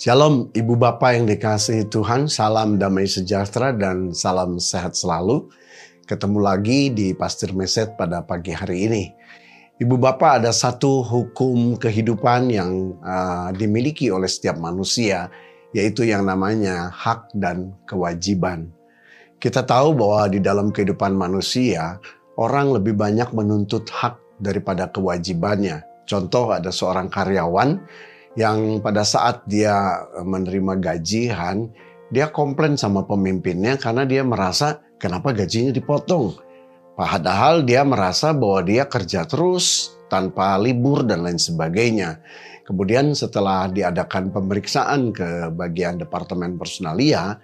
Shalom Ibu Bapak yang dikasihi Tuhan, salam damai sejahtera dan salam sehat selalu. Ketemu lagi di Pastor Meset pada pagi hari ini. Ibu Bapak ada satu hukum kehidupan yang uh, dimiliki oleh setiap manusia, yaitu yang namanya hak dan kewajiban. Kita tahu bahwa di dalam kehidupan manusia, orang lebih banyak menuntut hak daripada kewajibannya. Contoh ada seorang karyawan yang pada saat dia eh, menerima gajian, dia komplain sama pemimpinnya karena dia merasa kenapa gajinya dipotong. Padahal dia merasa bahwa dia kerja terus tanpa libur dan lain sebagainya. Kemudian setelah diadakan pemeriksaan ke bagian departemen personalia,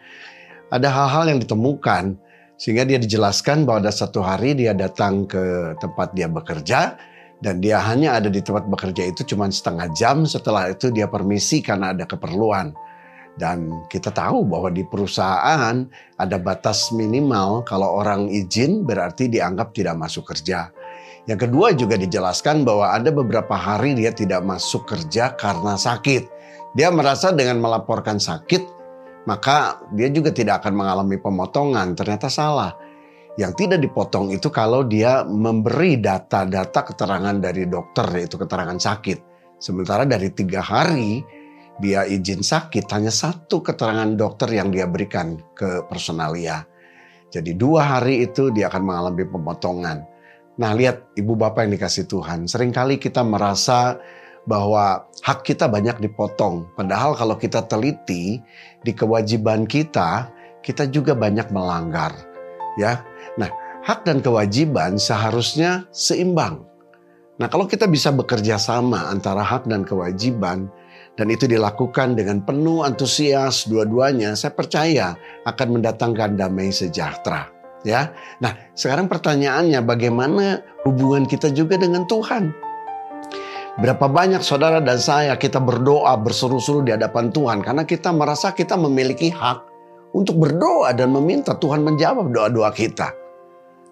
ada hal-hal yang ditemukan sehingga dia dijelaskan bahwa ada satu hari dia datang ke tempat dia bekerja, dan dia hanya ada di tempat bekerja itu cuma setengah jam setelah itu dia permisi karena ada keperluan. Dan kita tahu bahwa di perusahaan ada batas minimal kalau orang izin berarti dianggap tidak masuk kerja. Yang kedua juga dijelaskan bahwa ada beberapa hari dia tidak masuk kerja karena sakit. Dia merasa dengan melaporkan sakit maka dia juga tidak akan mengalami pemotongan. Ternyata salah yang tidak dipotong itu kalau dia memberi data-data keterangan dari dokter yaitu keterangan sakit. Sementara dari tiga hari dia izin sakit hanya satu keterangan dokter yang dia berikan ke personalia. Jadi dua hari itu dia akan mengalami pemotongan. Nah lihat ibu bapak yang dikasih Tuhan. Seringkali kita merasa bahwa hak kita banyak dipotong. Padahal kalau kita teliti di kewajiban kita, kita juga banyak melanggar. Ya, Nah, hak dan kewajiban seharusnya seimbang. Nah, kalau kita bisa bekerja sama antara hak dan kewajiban, dan itu dilakukan dengan penuh antusias dua-duanya, saya percaya akan mendatangkan damai sejahtera. Ya, nah sekarang pertanyaannya bagaimana hubungan kita juga dengan Tuhan? Berapa banyak saudara dan saya kita berdoa berseru-seru di hadapan Tuhan karena kita merasa kita memiliki hak untuk berdoa dan meminta Tuhan menjawab doa-doa kita.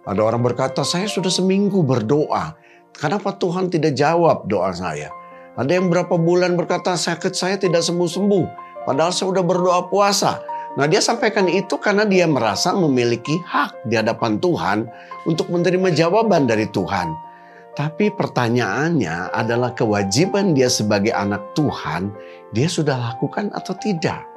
Ada orang berkata, saya sudah seminggu berdoa. Kenapa Tuhan tidak jawab doa saya? Ada yang berapa bulan berkata, sakit saya tidak sembuh-sembuh. Padahal saya sudah berdoa puasa. Nah dia sampaikan itu karena dia merasa memiliki hak di hadapan Tuhan untuk menerima jawaban dari Tuhan. Tapi pertanyaannya adalah kewajiban dia sebagai anak Tuhan, dia sudah lakukan atau tidak?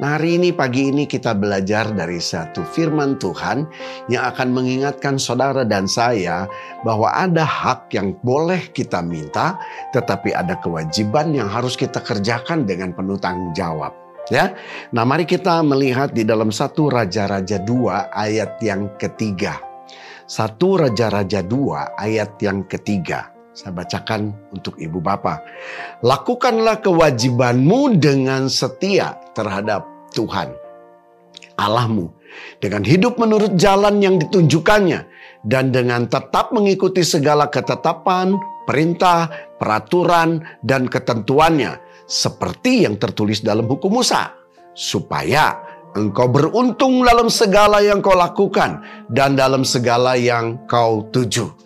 Nah hari ini pagi ini kita belajar dari satu firman Tuhan yang akan mengingatkan saudara dan saya bahwa ada hak yang boleh kita minta tetapi ada kewajiban yang harus kita kerjakan dengan penuh tanggung jawab. Ya, nah mari kita melihat di dalam satu Raja-Raja 2 ayat yang ketiga. Satu Raja-Raja 2 ayat yang ketiga. Saya bacakan untuk ibu bapak. Lakukanlah kewajibanmu dengan setia terhadap Tuhan Allahmu dengan hidup menurut jalan yang ditunjukkannya dan dengan tetap mengikuti segala ketetapan, perintah, peraturan, dan ketentuannya seperti yang tertulis dalam hukum Musa supaya engkau beruntung dalam segala yang kau lakukan dan dalam segala yang kau tuju.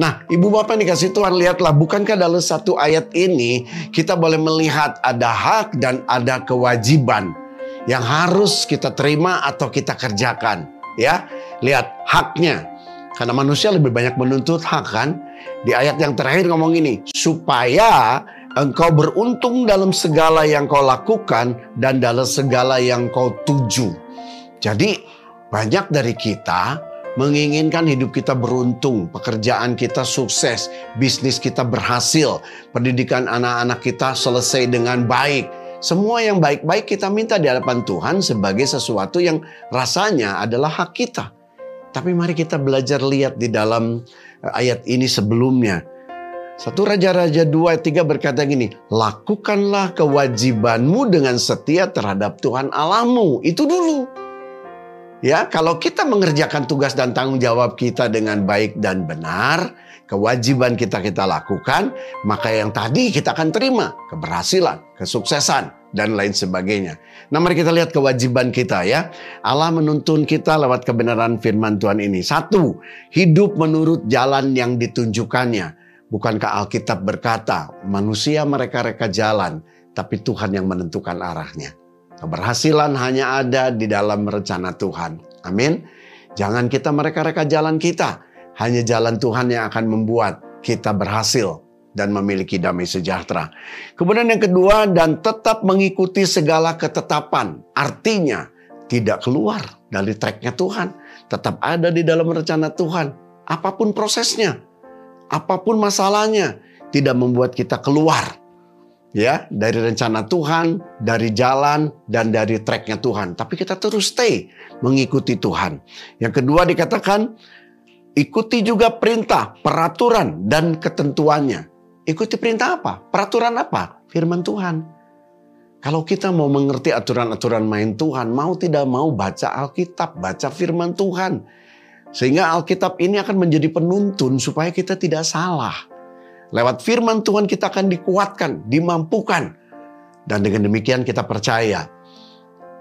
Nah, ibu bapak yang dikasih Tuhan, lihatlah, bukankah dalam satu ayat ini kita boleh melihat ada hak dan ada kewajiban yang harus kita terima atau kita kerjakan. Ya, lihat haknya. Karena manusia lebih banyak menuntut hak kan. Di ayat yang terakhir ngomong ini, supaya engkau beruntung dalam segala yang kau lakukan dan dalam segala yang kau tuju. Jadi banyak dari kita menginginkan hidup kita beruntung, pekerjaan kita sukses, bisnis kita berhasil, pendidikan anak-anak kita selesai dengan baik, semua yang baik-baik kita minta di hadapan Tuhan sebagai sesuatu yang rasanya adalah hak kita. Tapi mari kita belajar lihat di dalam eh, ayat ini sebelumnya. Satu Raja-Raja 2 ayat 3 berkata gini, Lakukanlah kewajibanmu dengan setia terhadap Tuhan Allahmu. Itu dulu. Ya, kalau kita mengerjakan tugas dan tanggung jawab kita dengan baik dan benar, kewajiban kita kita lakukan, maka yang tadi kita akan terima keberhasilan, kesuksesan, dan lain sebagainya. Nah mari kita lihat kewajiban kita ya. Allah menuntun kita lewat kebenaran firman Tuhan ini. Satu, hidup menurut jalan yang ditunjukkannya. Bukankah Alkitab berkata, manusia mereka-reka jalan, tapi Tuhan yang menentukan arahnya. Keberhasilan hanya ada di dalam rencana Tuhan. Amin. Jangan kita mereka-reka jalan kita. Hanya jalan Tuhan yang akan membuat kita berhasil dan memiliki damai sejahtera. Kemudian yang kedua, dan tetap mengikuti segala ketetapan. Artinya, tidak keluar dari tracknya Tuhan. Tetap ada di dalam rencana Tuhan. Apa pun prosesnya, apa pun masalahnya, tidak membuat kita keluar ya dari rencana Tuhan, dari jalan dan dari tracknya Tuhan. Tapi kita terus stay mengikuti Tuhan. Yang kedua dikatakan ikuti juga perintah, peraturan dan ketentuannya. Ikuti perintah apa? Peraturan apa? Firman Tuhan. Kalau kita mau mengerti aturan-aturan main Tuhan, mau tidak mau baca Alkitab, baca firman Tuhan. Sehingga Alkitab ini akan menjadi penuntun supaya kita tidak salah. Lewat firman Tuhan kita akan dikuatkan, dimampukan. Dan dengan demikian kita percaya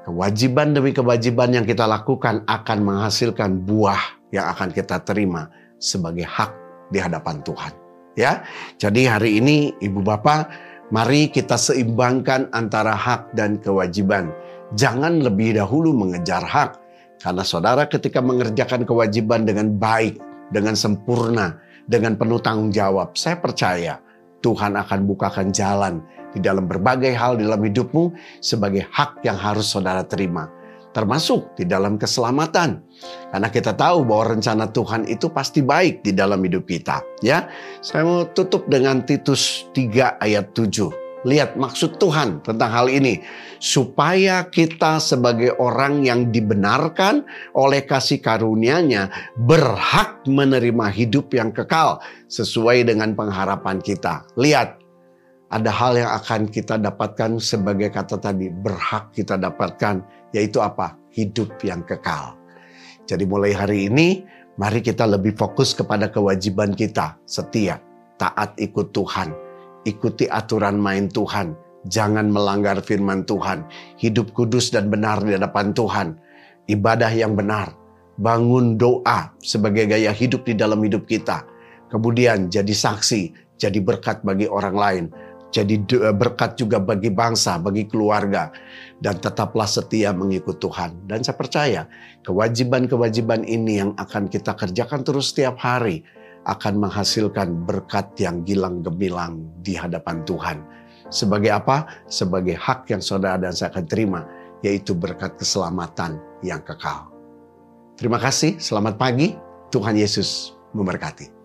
kewajiban demi kewajiban yang kita lakukan akan menghasilkan buah yang akan kita terima sebagai hak di hadapan Tuhan. Ya. Jadi hari ini Ibu Bapak, mari kita seimbangkan antara hak dan kewajiban. Jangan lebih dahulu mengejar hak karena saudara ketika mengerjakan kewajiban dengan baik, dengan sempurna, dengan penuh tanggung jawab. Saya percaya Tuhan akan bukakan jalan di dalam berbagai hal di dalam hidupmu sebagai hak yang harus saudara terima. Termasuk di dalam keselamatan. Karena kita tahu bahwa rencana Tuhan itu pasti baik di dalam hidup kita. Ya, Saya mau tutup dengan Titus 3 ayat 7. Lihat maksud Tuhan tentang hal ini. Supaya kita sebagai orang yang dibenarkan oleh kasih karunia-Nya berhak menerima hidup yang kekal sesuai dengan pengharapan kita. Lihat, ada hal yang akan kita dapatkan sebagai kata tadi, berhak kita dapatkan, yaitu apa? Hidup yang kekal. Jadi mulai hari ini, mari kita lebih fokus kepada kewajiban kita, setia, taat ikut Tuhan, ikuti aturan main Tuhan. Jangan melanggar firman Tuhan. Hidup kudus dan benar di hadapan Tuhan. Ibadah yang benar. Bangun doa sebagai gaya hidup di dalam hidup kita. Kemudian jadi saksi, jadi berkat bagi orang lain. Jadi eh, berkat juga bagi bangsa, bagi keluarga. Dan tetaplah setia mengikut Tuhan. Dan saya percaya kewajiban-kewajiban ini yang akan kita kerjakan terus setiap hari akan menghasilkan berkat yang gilang gemilang di hadapan Tuhan. Sebagai apa? Sebagai hak yang saudara dan saya akan terima, yaitu berkat keselamatan yang kekal. Terima kasih, selamat pagi. Tuhan Yesus memberkati.